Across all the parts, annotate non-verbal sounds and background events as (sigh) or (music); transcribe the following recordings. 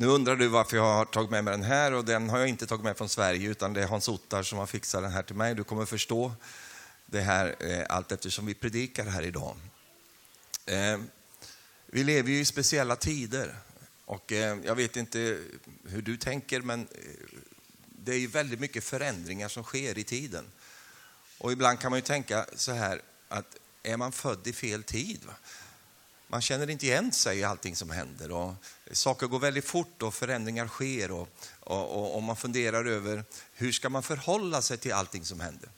Nu undrar du varför jag har tagit med mig den här och den har jag inte tagit med från Sverige utan det är Hans Ottar som har fixat den här till mig. Du kommer förstå det här eh, allt eftersom vi predikar här idag. Eh, vi lever ju i speciella tider och eh, jag vet inte hur du tänker men eh, det är ju väldigt mycket förändringar som sker i tiden. Och ibland kan man ju tänka så här att är man född i fel tid? Va? Man känner inte igen sig i allting som händer. Och saker går väldigt fort och förändringar sker. Och, och, och man funderar över hur ska man förhålla sig till allting som händer.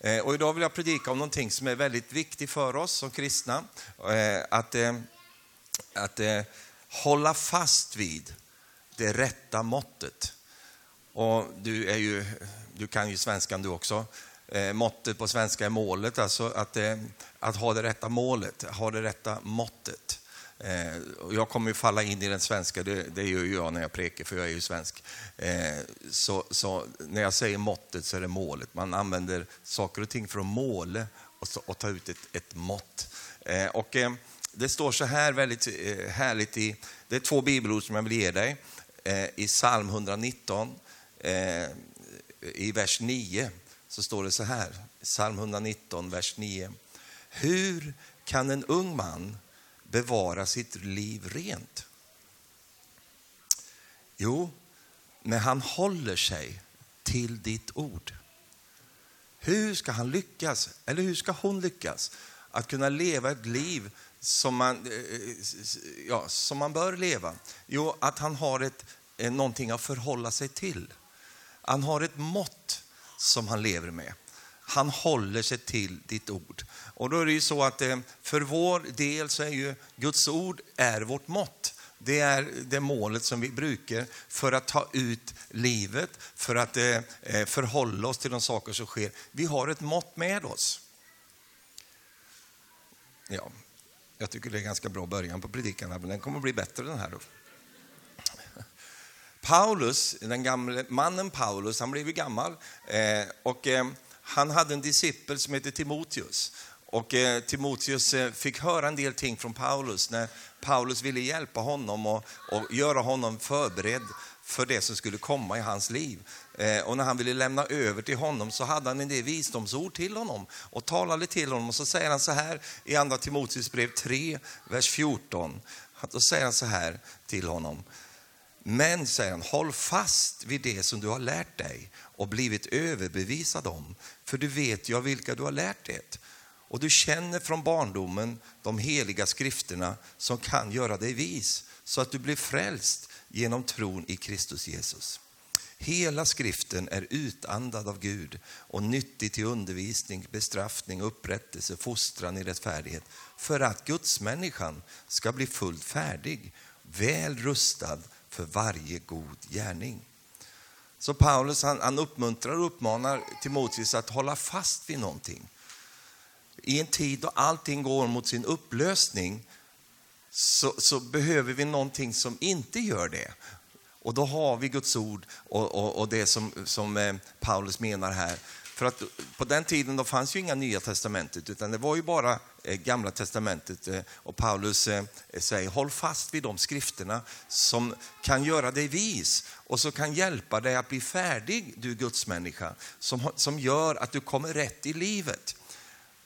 Eh, och idag vill jag predika om någonting som är väldigt viktigt för oss som kristna. Eh, att, eh, att eh, hålla fast vid det rätta måttet. Och du, är ju, du kan ju svenskan du också. Eh, måttet på svenska är målet, alltså att, eh, att ha det rätta målet, ha det rätta måttet. Eh, jag kommer ju falla in i den svenska, det, det gör jag när jag prekar, för jag är ju svensk. Eh, så, så, när jag säger måttet så är det målet. Man använder saker och ting för att måla och, så, och ta ut ett, ett mått. Eh, och, det står så här väldigt härligt i, det är två bibelord som jag vill ge dig. I psalm 119, i vers 9 så står det så här, psalm 119, vers 9. Hur kan en ung man bevara sitt liv rent? Jo, när han håller sig till ditt ord. Hur ska han lyckas, eller hur ska hon lyckas, att kunna leva ett liv som man, eh, eh, ja, som man bör leva? Jo, att han har ett, eh, någonting att förhålla sig till. Han har ett mått som han lever med. Han håller sig till ditt ord. Och då är det ju så att eh, för vår del så är ju Guds ord är vårt mått. Det är det målet som vi brukar för att ta ut livet, för att eh, eh, förhålla oss till de saker som sker. Vi har ett mått med oss. Ja, jag tycker det är en ganska bra början på predikan, men den kommer att bli bättre den här. Då. Paulus, den gamle mannen Paulus, han blev ju gammal och han hade en discipel som hette Timoteus. Och eh, Timoteus eh, fick höra en del ting från Paulus när Paulus ville hjälpa honom och, och göra honom förberedd för det som skulle komma i hans liv. Eh, och när han ville lämna över till honom så hade han en del visdomsord till honom och talade till honom. Och så säger han så här i andra Timoteus brev 3, vers 14. Då säger han så här till honom. Men, säger han, håll fast vid det som du har lärt dig och blivit överbevisad om, för du vet ju av vilka du har lärt det. Och du känner från barndomen de heliga skrifterna som kan göra dig vis, så att du blir frälst genom tron i Kristus Jesus. Hela skriften är utandad av Gud och nyttig till undervisning, bestraffning, upprättelse, fostran i rättfärdighet för att Gudsmänniskan ska bli fullt färdig, väl rustad för varje god gärning. Så Paulus han, han uppmuntrar och uppmanar Timoteus att hålla fast vid någonting. I en tid då allting går mot sin upplösning så, så behöver vi någonting som inte gör det. Och då har vi Guds ord och, och, och det som, som eh, Paulus menar här. För att på den tiden då fanns ju inga nya testamentet, utan det var ju bara eh, gamla testamentet. Eh, och Paulus eh, säger, håll fast vid de skrifterna som kan göra dig vis och som kan hjälpa dig att bli färdig, du gudsmänniska, som, som gör att du kommer rätt i livet.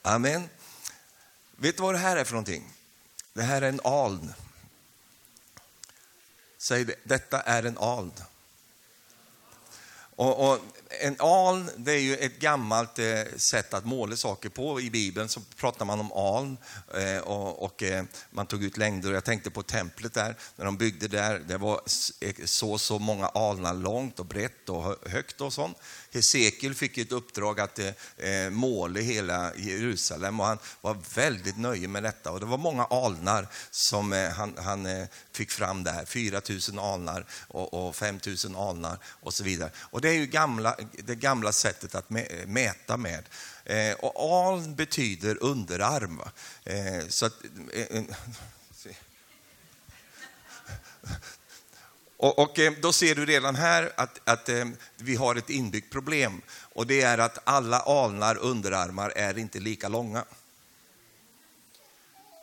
Amen. Vet du vad det här är för någonting? Det här är en aln. Säg det, detta är en aln. Och, och, en aln det är ju ett gammalt eh, sätt att måla saker på. I Bibeln så pratar man om aln eh, och, och eh, man tog ut längder. Jag tänkte på templet där, när de byggde där. Det var eh, så så många alnar långt och brett och högt och sånt. Hesekiel fick ett uppdrag att eh, eh, måla hela Jerusalem och han var väldigt nöjd med detta. Och det var många alnar som eh, han, han eh, fick fram där. 4 000 alnar och, och 5 000 alnar och så vidare. Och det är ju gamla, det gamla sättet att eh, mäta med. Eh, och aln betyder underarm. Så att, (laughs) och, och, eh, då ser du redan här att, att eh, vi har ett inbyggt problem och det är att alla alnar underarmar är inte lika långa.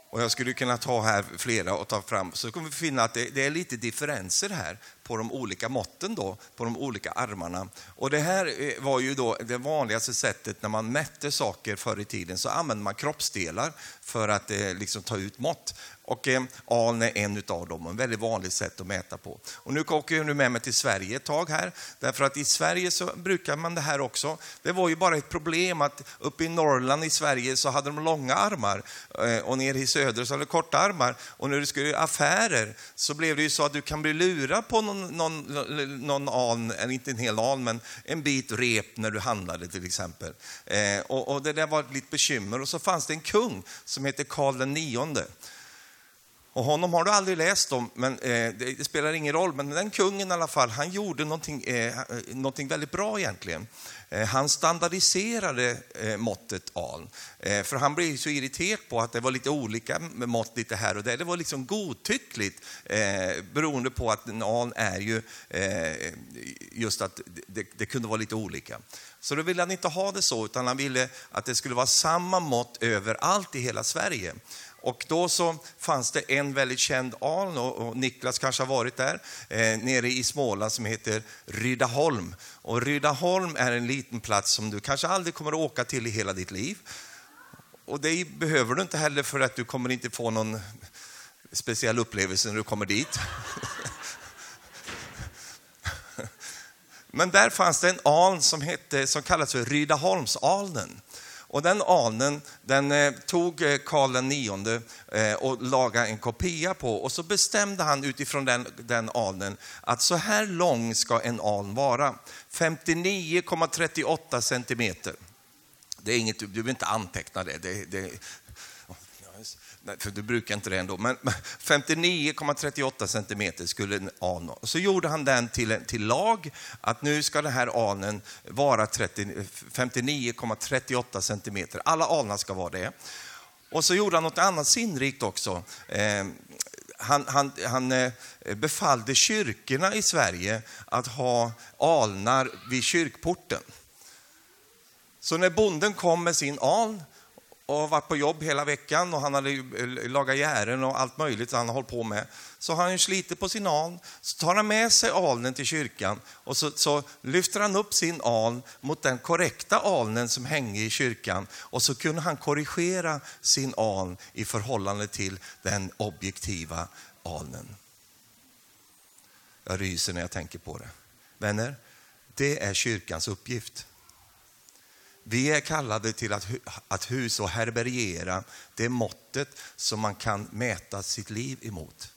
Och jag skulle kunna ta här flera och ta fram, så kommer vi finna att det, det är lite differenser här på de olika måtten då, på de olika armarna. Och det här eh, var ju då det vanligaste sättet när man mätte saker förr i tiden, så använde man kroppsdelar för att eh, liksom ta ut mått. Och eh, aln är en av dem, ett väldigt vanligt sätt att mäta på. Och nu åker jag nu med mig till Sverige ett tag här, därför att i Sverige så brukar man det här också. Det var ju bara ett problem att uppe i Norrland i Sverige så hade de långa armar eh, och nere i söder så hade de korta armar. Och när du skulle göra affärer så blev det ju så att du kan bli lurad på någon, någon, någon aln, eller inte en hel aln, men en bit rep när du handlade till exempel. Eh, och, och det där var ett litet bekymmer. Och så fanns det en kung som hette Karl den nionde. Och honom har du aldrig läst om, men eh, det, det, spelar ingen roll. Men den kungen i alla fall, han gjorde någonting, eh, eh någonting väldigt bra egentligen. Eh, han standardiserade eh, måttet aln. Eh, för han blev så irriterad på att det var lite olika mått lite här och där. Det var liksom godtyckligt eh, beroende på att en aln är ju eh, just att det, det kunde vara lite olika. Så då ville han inte ha det så, utan han ville att det skulle vara samma mått överallt i hela Sverige. Och då så fanns det en väldigt känd aln, och Niklas kanske har varit där, eh, nere i Småland som heter Rydaholm. Och Rydaholm är en liten plats som du kanske aldrig kommer att åka till i hela ditt liv. Och det behöver du inte heller för att du kommer inte få någon speciell upplevelse när du kommer dit. (laughs) Men där fanns det en aln som, hette, som kallas för Rydaholmsalnen. Och den alnen den eh, tog eh, Karl IX eh, och lagade en kopia på och så bestämde han utifrån den, den alnen att så här lång ska en aln vara. 59,38 centimeter. Det är inget, du behöver inte anteckna det. det, det för du brukar inte det ändå, men 59,38 centimeter skulle en an vara. Så gjorde han den till, till lag, att nu ska den här anen vara 59,38 centimeter. Alla alnar ska vara det. Och så gjorde han något annat sinnrikt också. Eh, han, han, han eh, befallde kyrkorna i Sverige att ha alnar vid kyrkporten. Så när bonden kom med sin aln och varit på jobb hela veckan och han hade eh, lagat gären och allt möjligt han har hållit på med. Så har han slitit på sin aln, så tar han med sig alnen till kyrkan och så, så lyfter han upp sin aln mot den korrekta alnen som hänger i kyrkan och så kunde han korrigera sin aln i förhållande till den objektiva alnen. Jag ryser när jag tänker på det. Vänner, det är kyrkans uppgift. Vi är kallade till att, att husa och härbärgera det måttet som man kan mäta sitt liv emot.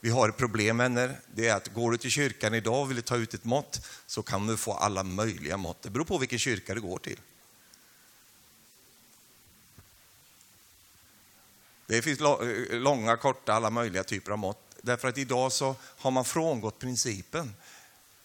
Vi har ett problem vänner, det är att går du till kyrkan idag och vill ta ut ett mått så kan du få alla möjliga mått. Det beror på vilken kyrka du går till. Det finns eh, långa, korta, alla möjliga typer av mått. Därför att idag så har man frångått principen.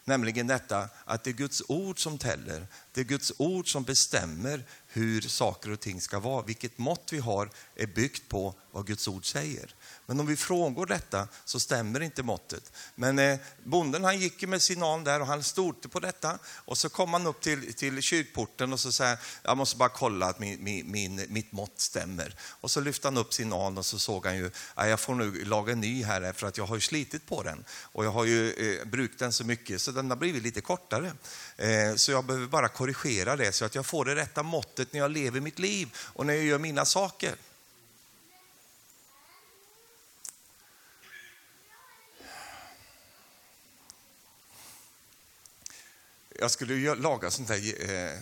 Nämligen detta att det är Guds ord som täller. Det är Guds ord som bestämmer hur saker och ting ska vara. Vilket mått vi har är byggt på vad Guds ord säger. Men om vi frångår detta så stämmer inte måttet. Men eh, bonden han gick med sin an där och han stod på detta och så kom han upp till, till kyrkporten och så sa jag måste bara kolla att min, min, min, mitt mått stämmer. Och så lyfte han upp sin an och så såg han ju, jag får nu laga en ny här för att jag har ju slitit på den och jag har ju eh, brukt den så mycket så den har blivit lite kortare. Eh, så jag behöver bara korrigera det så att jag får det rätta måttet när jag lever mitt liv och när jag gör mina saker. jag skulle laga sånt där, eh,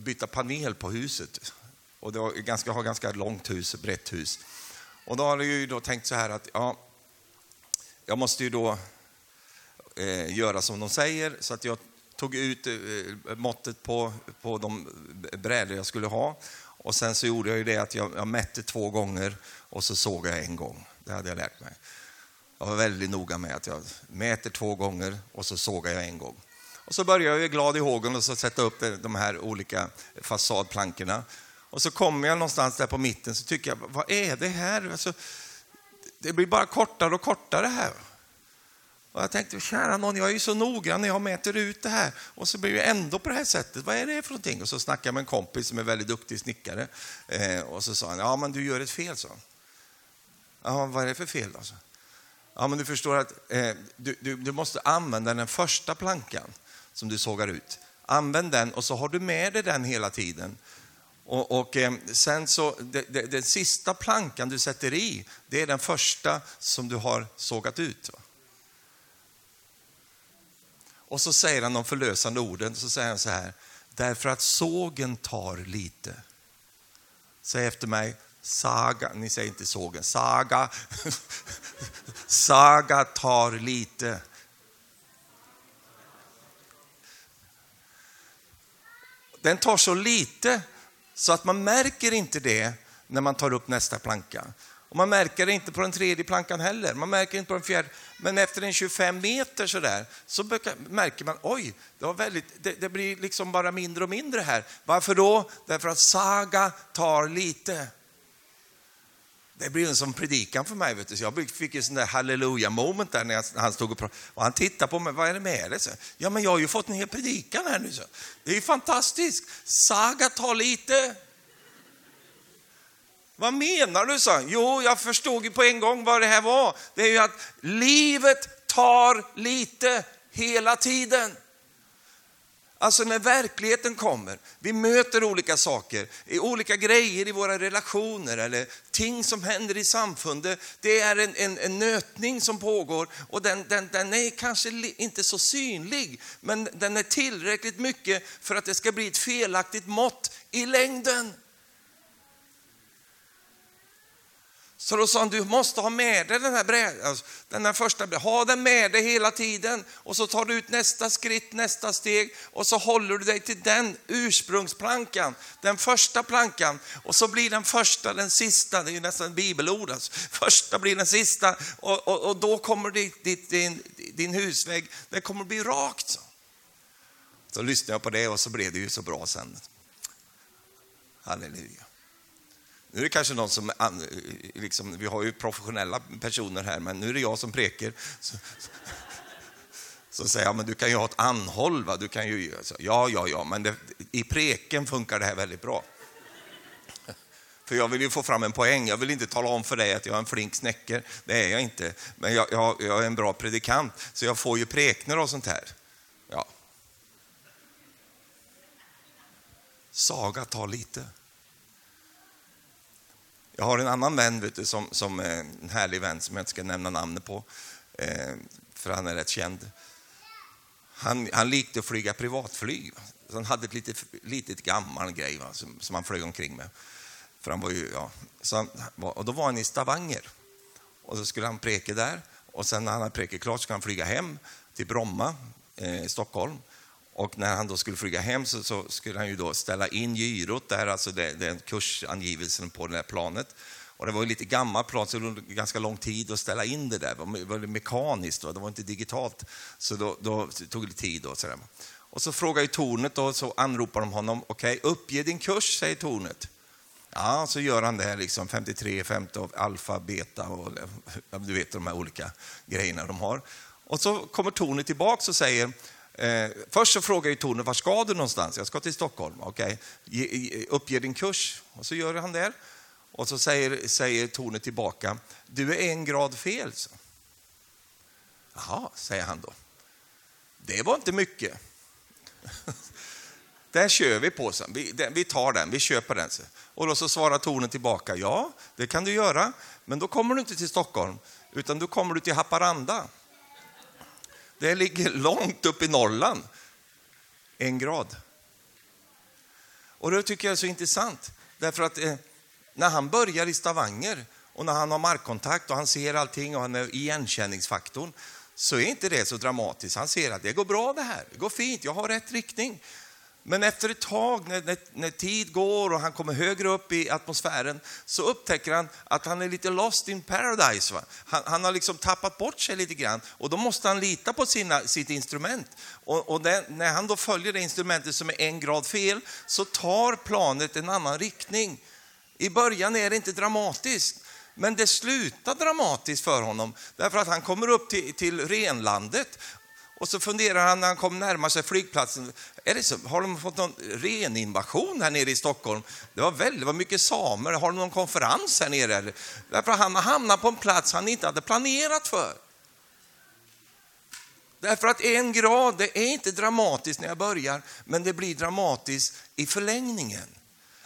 byta panel på huset. Och det var ganska, har ganska långt hus, brett hus. Och då har jag ju då tänkt så här att ja, jag måste ju då eh, göra som de säger. Så att jag tog ut eh, eh, måttet på, på de brädor jag skulle ha. Och sen så gjorde jag ju det att jag, jag mätte två gånger och så såg jag en gång. Det hade jag lärt mig. Jag var väldigt noga med att jag mäter två gånger och så sågar jag en gång. Och så började jag glad i hågen och så sätta upp de här olika fasadplankorna. Och så kommer jag någonstans där på mitten så tycker jag, vad är det här? Alltså, det blir bara kortare och kortare här. Och jag tänkte, kära någon, jag är ju så noggrann när jag mäter ut det här och så blir det ändå på det här sättet. Vad är det för någonting? Och så snackade jag med en kompis som är väldigt duktig snickare. Eh, och så sa han, ja men du gör ett fel, så. Ja, vad är det för fel? Alltså? Ja, men du förstår att eh, du, du, du måste använda den första plankan som du sågar ut. Använd den och så har du med dig den hela tiden. Och, och eh, sen så, det, det, den sista plankan du sätter i, det är den första som du har sågat ut. Va? Och så säger han de förlösande orden, så säger han så här, därför att sågen tar lite. Säg efter mig, saga, ni säger inte sågen, saga. (laughs) saga tar lite. Den tar så lite så att man märker inte det när man tar upp nästa planka. Och man märker det inte på den tredje plankan heller. Man märker inte på den fjärde. Men efter en 25 meter så, där, så märker man, oj, det, var väldigt, det, det, blir liksom bara mindre och mindre här. Varför då? Därför att saga tar lite. Det blir en sån predikan för mig. Vet du. Så jag fick en sån där halleluja moment där när han stod och pratade. Och han tittade på mig, vad är det med dig? Ja, men jag har ju fått en hel predikan här nu. Så. Det är ju fantastiskt. Saga tar lite. Vad menar du, sa Jo, jag förstod ju på en gång vad det här var. Det är ju att livet tar lite hela tiden. Alltså när verkligheten kommer, vi möter olika saker, olika grejer i våra relationer eller ting som händer i samfundet. Det är en, en, en nötning som pågår och den, den, den är kanske inte så synlig, men den är tillräckligt mycket för att det ska bli ett felaktigt mått i längden. Så då sa han, du måste ha med dig den här, brädan, alltså, den här första ha den med dig hela tiden. Och så tar du ut nästa skritt, nästa steg och så håller du dig till den ursprungsplankan, den första plankan. Och så blir den första den sista, det är ju nästan bibelord alltså. Första blir den sista och, och, och då kommer ditt, ditt, din, din husvägg, det kommer bli rakt. Så. så lyssnade jag på det och så blev det ju så bra sen. Halleluja. Nu är det kanske någon som, liksom, vi har ju professionella personer här, men nu är det jag som preker. Så, så säger jag, men du kan ju ha ett anhåll, va? du kan ju, så, ja, ja, ja, men det, i preken funkar det här väldigt bra. För jag vill ju få fram en poäng, jag vill inte tala om för dig att jag är en flink snäcker, det är jag inte. Men jag, jag, jag är en bra predikant, så jag får ju prekner och sånt här. Ja. Saga tar lite. Jag har en annan vän vet du, som, som en härlig vän som jag inte ska nämna namnet på, eh, för han är rätt känd. Han, han likte att flyga privatflyg. Så han hade ett litet, litet gammal grej va, som, som han flög omkring med. För han var ju, ja. så han, och då var han i Stavanger och så skulle han preka där. Och sen när han hade prekat klart skulle han flyga hem till Bromma, eh, Stockholm. Och när han då skulle flyga hem så, så, skulle han ju då ställa in gyrot där, alltså det, den kursangivelsen på det där planet. Och det var ju lite gammalt plan, så det tog ganska lång tid att ställa in det där. Det var mekaniskt, va? det var inte digitalt. Så då, då tog det tid. Och, sådär. och så frågar ju tornet och så anropar de honom. Okej, okay, uppge din kurs, säger tornet. Ja, så gör han det, liksom 53, 50, alfa, beta och du vet de här olika grejerna de har. Och så kommer tornet tillbaka och säger, Eh, först så frågar ju Tone, var ska du någonstans? Jag ska till Stockholm. Okej, okay. uppge din kurs. Och så gör han det. Och så säger, säger Tone tillbaka, du är en grad fel. Så. Jaha, säger han då. Det var inte mycket. (laughs) Den kör vi på sen. Vi, den, vi tar den, vi köper den. Och då så svarar Tone tillbaka, ja, det kan du göra, men då kommer du inte till Stockholm, utan då kommer du till Haparanda. Det ligger långt upp i Norrland. En grad. Och det tycker jag är så intressant. Därför att eh, när han börjar i Stavanger och när han har markkontakt och han ser allting och han är igenkänningsfaktorn så är inte det så dramatiskt. Han ser att det går bra det här, det går fint, jag har rätt riktning. Men efter ett tag, när, när, när, tid går och han kommer högre upp i atmosfären, så upptäcker han att han är lite lost in paradise. Han, han, har liksom tappat bort sig lite grann och då måste han lita på sina, sitt instrument. Och, och det, när han då följer det instrumentet som är en grad fel, så tar planet en annan riktning. I början är det inte dramatiskt, men det slutar dramatiskt för honom, därför att han kommer upp till, till renlandet och så funderar han när han kom närmare sig flygplatsen, är det så, har de fått någon reninvasion här nere i Stockholm? Det var väldigt var mycket samer, har de någon konferens här nere? Eller? Därför han hamnat på en plats han inte hade planerat för. Därför att en grad, det är inte dramatiskt när jag börjar, men det blir dramatiskt i förlängningen.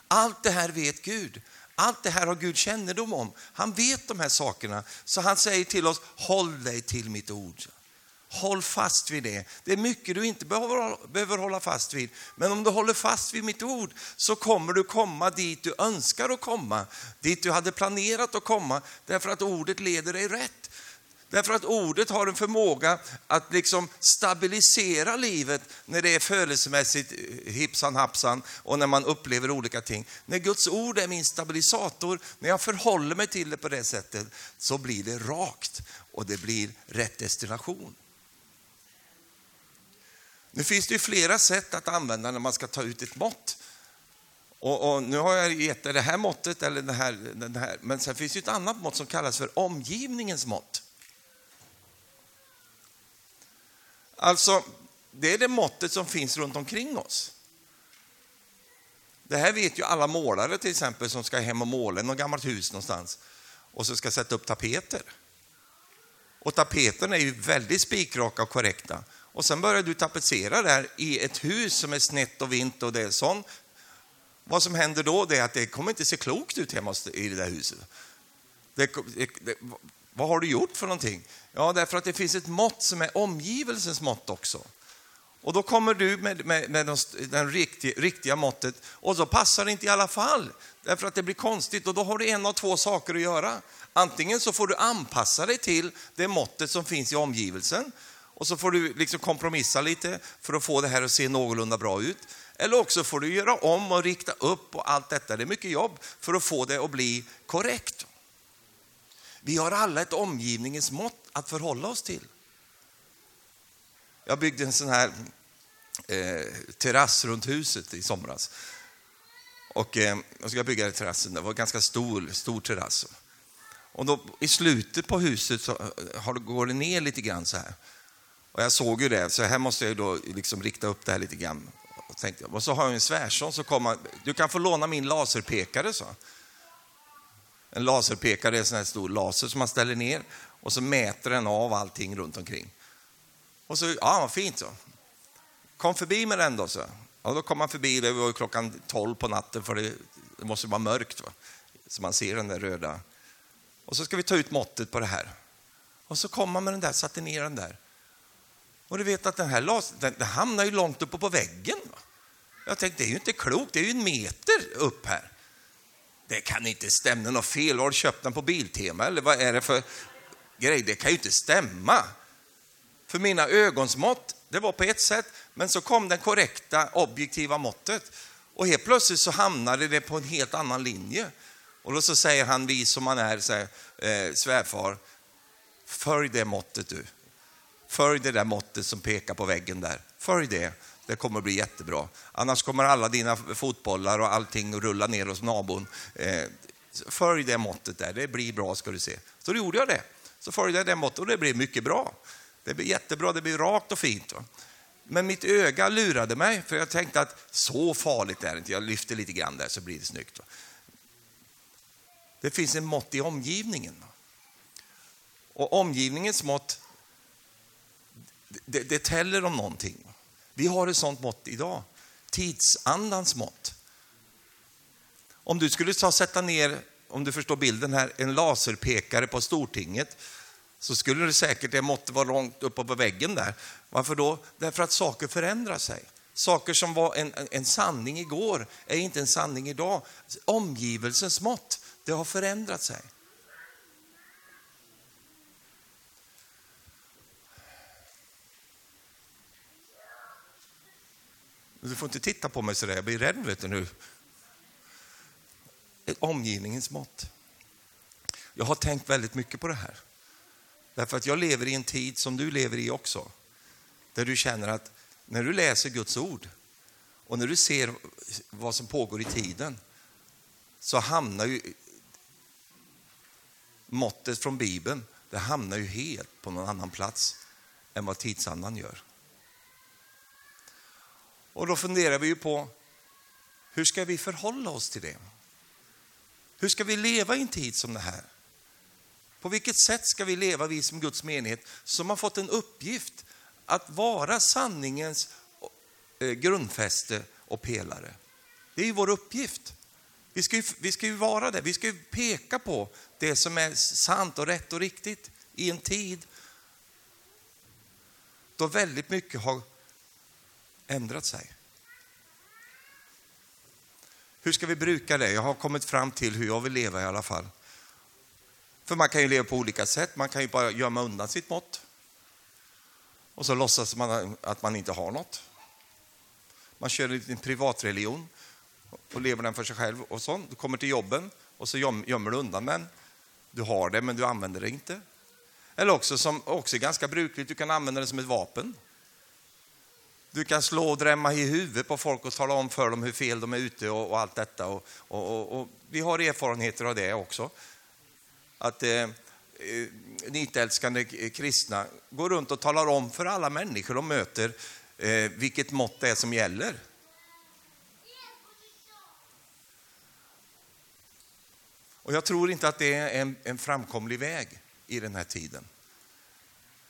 Allt det här vet Gud. Allt det här har Gud kännedom om. Han vet de här sakerna. Så han säger till oss, håll dig till mitt ord. Håll fast vid det. Det är mycket du inte behöver, behöver hålla fast vid. Men om du håller fast vid mitt ord så kommer du komma dit du önskar att komma. Dit du hade planerat att komma. Därför att ordet leder dig rätt. Därför att ordet har en förmåga att liksom stabilisera livet när det är födelsemässigt eh, hipsan hapsan och när man upplever olika ting. När Guds ord är min stabilisator, när jag förhåller mig till det på det sättet, så blir det rakt och det blir rätt destination. Nu finns det ju flera sätt att använda när man ska ta ut ett mått. Och, och nu har jag gett det här måttet, eller det här, den här, men sen finns det ett annat mått som kallas för omgivningens mått. Alltså, det är det måttet som finns runt omkring oss. Det här vet ju alla målare till exempel som ska hem och måla något gammalt hus någonstans och så ska sätta upp tapeter. Och tapeterna är ju väldigt spikraka och korrekta. Och sen börjar du tapetsera där i ett hus som är snett och vint och det är sånt. Vad som händer då det är att det kommer inte se klokt ut hemma i det där huset. Det, det, det, vad har du gjort för någonting? Ja, därför att det finns ett mått som är omgivelsens mått också. Och då kommer du med, med, med den, den riktiga, riktiga måttet och så passar det inte i alla fall. Därför att det blir konstigt och då har du en av två saker att göra. Antingen så får du anpassa dig till det måttet som finns i omgivelsen och så får du liksom kompromissa lite för att få det här att se någorlunda bra ut. Eller också får du göra om och rikta upp och allt detta. Det är mycket jobb för att få det att bli korrekt. Vi har alla ett omgivningens mått att förhålla oss till. Jag byggde en sån här eh, terrass runt huset i somras. Och eh, jag ska bygga terrassen, det var en ganska stor, stor terrass. Och då, I slutet på huset så eh, har, går det ner lite grann så här. Och jag såg ju det, så här måste jag då liksom rikta upp det här lite grann. Och, tänkte, och så har jag en svärson som kommer, du kan få låna min laserpekare, så. En laserpekare är en sån här stor laser som man ställer ner och så mäter den av allting runt omkring. Och så, ja vad fint så. Kom förbi med den då, så. Ja, då kom man förbi, det var klockan 12 på natten för det, det måste vara mörkt. Va? Så man ser den där röda. Och så ska vi ta ut måttet på det här. Och så kom man med den där, satte ner den där. Och du vet att den här las, den, den hamnar ju långt uppe på väggen. Va? Jag tänkte, det är ju inte klokt, det är ju en meter upp här. Det kan inte stämma, det är något fel. Har du köpt den på Biltema eller vad är det för grej? Det kan ju inte stämma. För mina ögonsmått, det var på ett sätt, men så kom det korrekta objektiva måttet. Och helt plötsligt så hamnade det på en helt annan linje. Och då så säger han, vis som han är, så här, eh, svärfar, följ det måttet du. Följ det där måttet som pekar på väggen där. Följ det. Det kommer att bli jättebra. Annars kommer alla dina fotbollar och allting att rulla ner hos nabon. Eh, följ det måttet där, det blir bra ska du se. Så då gjorde jag det. Så följde jag det måttet och det blev mycket bra. Det blev jättebra, det blev rakt och fint. Va? Men mitt öga lurade mig, för jag tänkte att så farligt är det inte. Jag lyfter lite grann där så blir det snyggt. Va? Det finns en mått i omgivningen. Och omgivningens mått, det, det täller om någonting. Vi har ett sånt mått idag, tidsandans mått. Om du skulle ta sätta ner, om du förstår bilden här, en laserpekare på Stortinget så skulle det säkert det måttet vara långt uppe på väggen där. Varför då? Därför att saker förändrar sig. Saker som var en, en sanning igår är inte en sanning idag. Omgivelsens mått, det har förändrat sig. Du får inte titta på mig så där, jag blir rädd vet du nu. Omgivningens mått. Jag har tänkt väldigt mycket på det här. Därför att jag lever i en tid som du lever i också. Där du känner att när du läser Guds ord och när du ser vad som pågår i tiden så hamnar ju måttet från Bibeln det hamnar ju helt på någon annan plats. än vad tidsandan gör. Och då funderar vi ju på hur ska vi förhålla oss till det? Hur ska vi leva i en tid som det här? På vilket sätt ska vi leva, vi som Guds menighet, som har fått en uppgift att vara sanningens eh, grundfäste och pelare? Det är ju vår uppgift. Vi ska ju, vi ska ju vara det, vi ska ju peka på det som är sant och rätt och riktigt i en tid då väldigt mycket har ändrat sig. Hur ska vi bruka det? Jag har kommit fram till hur jag vill leva i alla fall. För man kan ju leva på olika sätt. Man kan ju bara gömma undan sitt mått. Och så låtsas man att man inte har något. Man kör en liten privatreligion och lever den för sig själv. och så. Du kommer till jobben och så gömmer du undan den. Du har det, men du använder det inte. Eller också, som också är ganska brukligt, du kan använda det som ett vapen. Du kan slå och drämma i huvudet på folk och tala om för dem hur fel de är ute och, och allt detta. Och, och, och, vi har erfarenheter av det också. Att eh, eh, nitälskande eh, kristna går runt och talar om för alla människor de möter eh, vilket mått det är som gäller. Och jag tror inte att det är en, en framkomlig väg i den här tiden.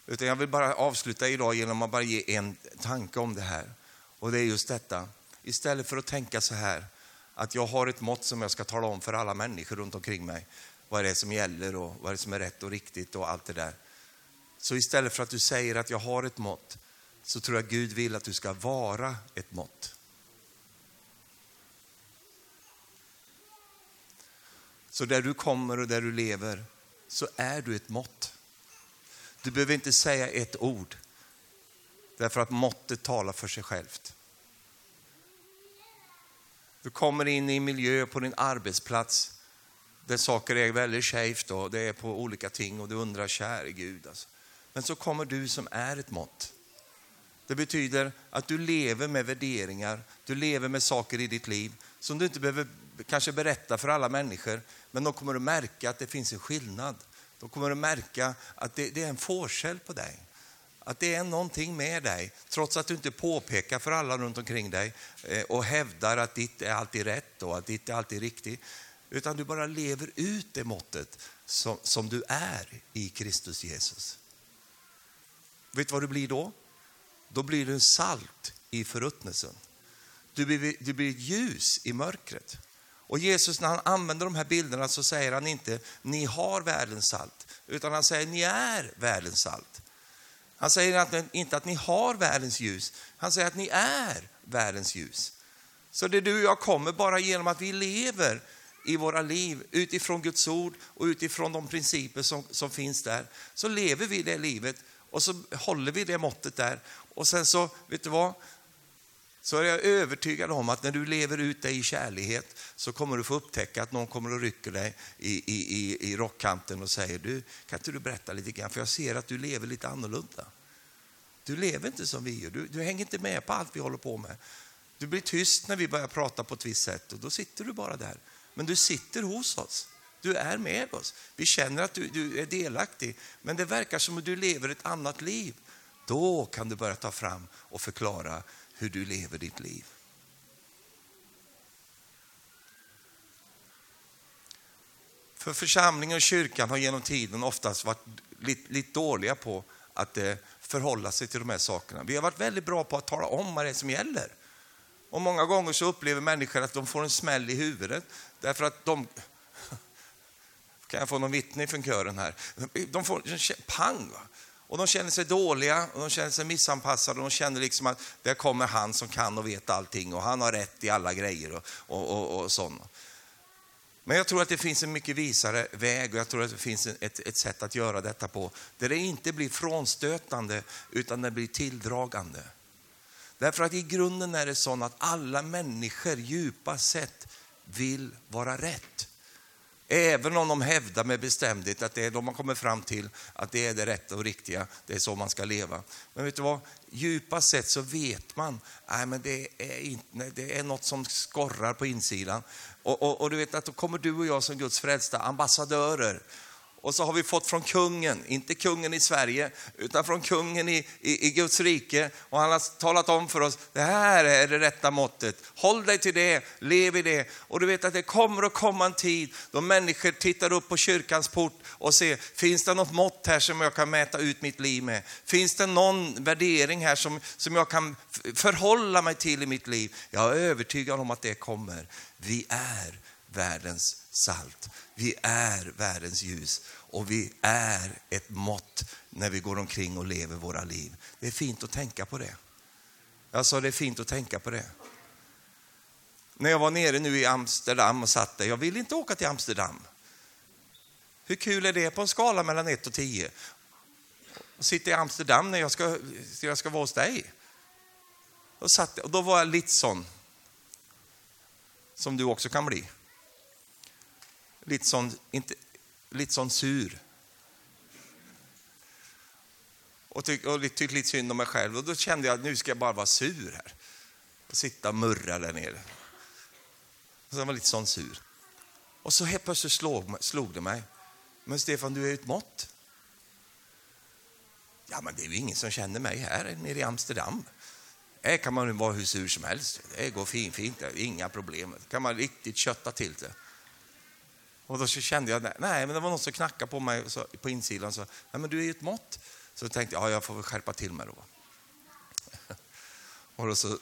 Utan jag vill bara avsluta idag genom att bara ge en tanke om det här. Och det är just detta, istället för att tänka så här, att jag har ett mått som jag ska tala om för alla människor runt omkring mig, vad det är som gäller och vad det är som är rätt och riktigt och allt det där. Så istället för att du säger att jag har ett mått, så tror jag Gud vill att du ska vara ett mått. Så där du kommer och där du lever så är du ett mått. Du behöver inte säga ett ord därför att måttet talar för sig självt. Du kommer in i en miljö på din arbetsplats där saker är väldigt skevt och det är på olika ting och du undrar, käre Gud. Alltså. Men så kommer du som är ett mått. Det betyder att du lever med värderingar, du lever med saker i ditt liv som du inte behöver kanske berätta för alla människor, men de kommer att märka att det finns en skillnad. Då kommer du märka att det, det är en forskäll på dig. Att det är någonting med dig, trots att du inte påpekar för alla runt omkring dig eh, och hävdar att ditt är alltid rätt och att ditt är alltid riktigt. Utan du bara lever ut det måttet som, som du är i Kristus Jesus. Vet du vad du blir då? Då blir du en salt i förruttnelsen. Du blir, du blir ljus i mörkret. Och Jesus när han använder de här bilderna så säger han inte ni har världens salt, utan han säger ni är världens salt. Han säger inte att ni har världens ljus, han säger att ni är världens ljus. Så det du och jag kommer bara genom att vi lever i våra liv utifrån Guds ord och utifrån de principer som, som finns där. Så lever vi det livet och så håller vi det måttet där. Och sen så, vet du vad? Så är jag övertygad om att när du lever ut dig i kärlighet så kommer du få upptäcka att någon kommer och rycker dig i, i, i, i rockkanten och säger du, kan inte du berätta lite grann för jag ser att du lever lite annorlunda. Du lever inte som vi gör, du, du hänger inte med på allt vi håller på med. Du blir tyst när vi börjar prata på ett visst sätt och då sitter du bara där. Men du sitter hos oss. Du är med oss. Vi känner att du, du är delaktig, men det verkar som att du lever ett annat liv. Då kan du börja ta fram och förklara hur du lever ditt liv. För församlingen och kyrkan har genom tiden oftast varit lite, lite dåliga på att eh, förhålla sig till de här sakerna. Vi har varit väldigt bra på att tala om vad det är som gäller. Och många gånger så upplever människor att de får en smäll i huvudet därför att de... (laughs) Kan jag få någon vittne från kören här? De får en pang. Va? Och de känner sig dåliga, och de känner sig missanpassade och de känner liksom att där kommer han som kan och vet allting och han har rätt i alla grejer och, och, och, och sånt. Men jag tror att det finns en mycket visare väg och jag tror att det finns ett, ett sätt att göra detta på där det inte blir frånstötande utan det blir tilldragande. Därför att i grunden är det så att alla människor djupast sett vill vara rätt. Även om de hävdar med bestämdhet att det är de man kommer fram till att det är det rätta och riktiga, det är så man ska leva. Men vet du vad? Djupast sett så vet man att det, är inte, det är något som skorrar på insidan. Och, och, och, du vet att då kommer du och jag som Guds frälsta ambassadörer och så har vi fått från kungen, inte kungen i Sverige, utan från kungen i, i, i Guds rike. Och han har talat om för oss, det här är det rätta måttet. Håll dig till det, lev i det. Och du vet att det kommer att komma en tid då människor tittar upp på kyrkans port och ser, finns det något mått här som jag kan mäta ut mitt liv med? Finns det någon värdering här som, som jag kan förhålla mig till i mitt liv? Jag är övertygad om att det kommer. Vi är världens salt. Vi är världens ljus och vi är ett mått när vi går omkring och lever våra liv. Det är fint att tänka på det. Jag sa det är fint att tänka på det. När jag var nere nu i Amsterdam och satt där, jag vill inte åka till Amsterdam. Hur kul är det på en skala mellan 1 och 10? Sitta i Amsterdam när jag ska, jag ska vara hos dig. Och, satt, och då var jag lite sån, som du också kan bli lite sån, inte, lite sån sur. Och, tyck, och tyckte lite synd om mig själv. Och då kände jag att nu ska jag bara vara sur här. Och sitta och murra där nere. Och så var jag lite sån sur. Och så helt plötsligt slog, slog det mig. Men Stefan, du är ett mått. Ja, men det är ju ingen som känner mig här nere i Amsterdam. Här kan man vara hur sur som helst. Det går fint, fint. Inga problem. Det kan man riktigt kötta till det. Och då kände jag, nej, men det var någon som knackade på mig så, på insidan och sa, nej men du är ju ett mått. Så tänkte jag, ja jag får väl skärpa till mig då. (laughs) Och då så,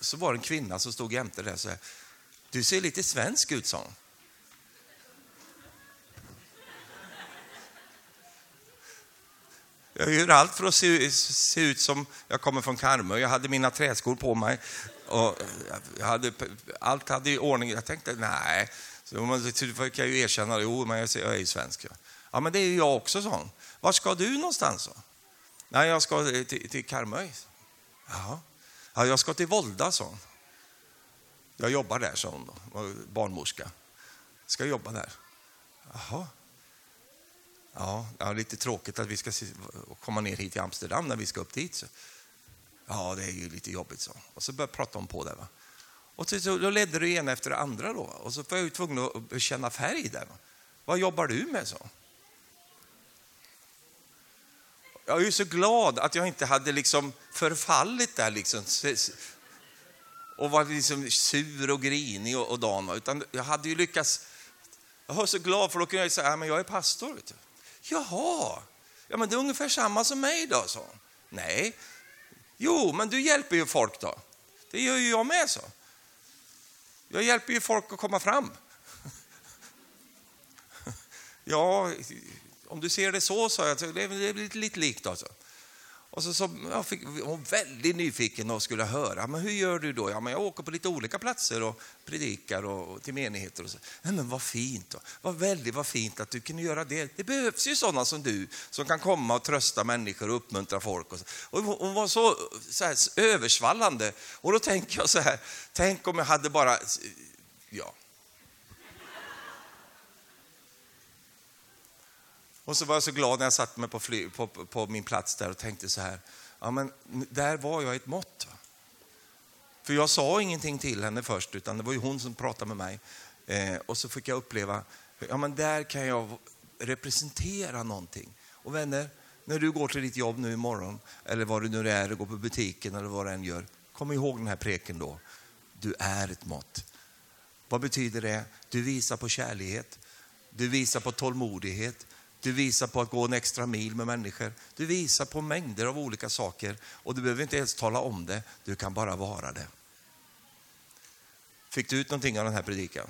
så var det en kvinna som stod jämte där och sa, du ser lite svensk ut, sa hon. Jag gör allt för att se, se, ut som jag kommer från Karmö. Jag hade mina träskor på mig. Och jag hade, allt hade i ordning. Jag tänkte, nej, så man fick jag ju erkänna, jo, men jag är ju svensk. Ja. ja, men det är ju jag också, sa hon. Var ska du någonstans? Så? Nej, jag ska eh, till, till Karmöy. Ja. ja, jag ska till Volda, sa hon. Jag jobbar där, sa hon, då. barnmorska. Ska jobba där. Jaha. Ja, det är lite tråkigt att vi ska komma ner hit till Amsterdam när vi ska upp dit. Så. Ja, det är ju lite jobbigt, så. Och så började prata om på det. Va? Och så, då ledde det ena efter det andra. Då. Och så var jag tvungen att känna färg där. Vad jobbar du med? så? Jag är så glad att jag inte hade liksom förfallit där liksom, och var liksom sur och grinig och, och dan, utan jag hade ju lyckats. Jag var så glad för då kunde jag säga, att jag är pastor. Vet du. Jaha, ja, men det är ungefär samma som mig då, så. Nej, jo, men du hjälper ju folk då. Det gör ju jag med, så. Jag hjälper ju folk att komma fram. Ja, om du ser det så, sa jag, det är lite, lite likt. Alltså. Och så, så jag fick, hon var väldigt nyfiken och skulle höra, men hur gör du då? Ja, men jag åker på lite olika platser och predikar och, och till menigheter. Och så. Nej, men vad fint, då. vad väldigt vad fint att du kunde göra det. Det behövs ju sådana som du som kan komma och trösta människor och uppmuntra folk. Och, så. och hon var så, så här, översvallande. Och då tänker jag så här, tänk om jag hade bara, ja, Och så var jag så glad när jag satt mig på, fly, på, på, min plats där och tänkte så här, ja men där var jag ett mått. För jag sa ingenting till henne först, utan det var ju hon som pratade med mig. Eh, och så fick jag uppleva, ja men där kan jag representera någonting. Och vänner, när du går till ditt jobb nu imorgon, eller vad du nu är, går på butiken eller vad du än gör, kom ihåg den här preken då. Du är ett mått. Vad betyder det? Du visar på kärlighet, du visar på tålmodighet, du visar på att gå en extra mil med människor. Du visar på mängder av olika saker och du behöver inte ens tala om det, du kan bara vara det. Fick du ut någonting av den här predikan?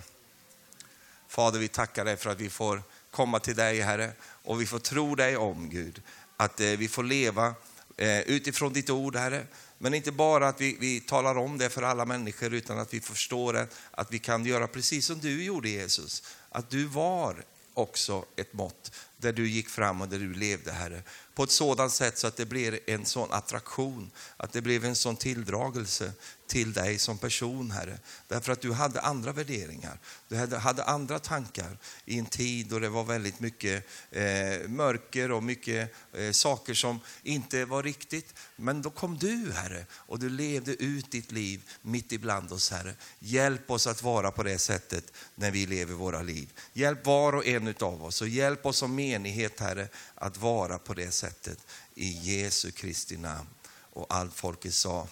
Fader, vi tackar dig för att vi får komma till dig, Herre, och vi får tro dig om, Gud. Att eh, vi får leva eh, utifrån ditt ord, Herre. Men inte bara att vi, vi talar om det för alla människor, utan att vi förstår det, att vi kan göra precis som du gjorde, Jesus. Att du var också ett mått där du gick fram och där du levde, Herre. På ett sådant sätt så att det blev en sån attraktion, att det blev en sån tilldragelse till dig som person, Herre. Därför att du hade andra värderingar, du hade, andra tankar i en tid då det var väldigt mycket eh, mörker och mycket eh, saker som inte var riktigt. Men då kom du, Herre, och du levde ut ditt liv mitt ibland oss, Herre. Hjälp oss att vara på det sättet när vi lever våra liv. Hjälp var och en av oss och hjälp oss som menighet, Herre, att vara på det sättet. I Jesu Kristi namn. Och allt folket sa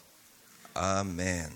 Amen.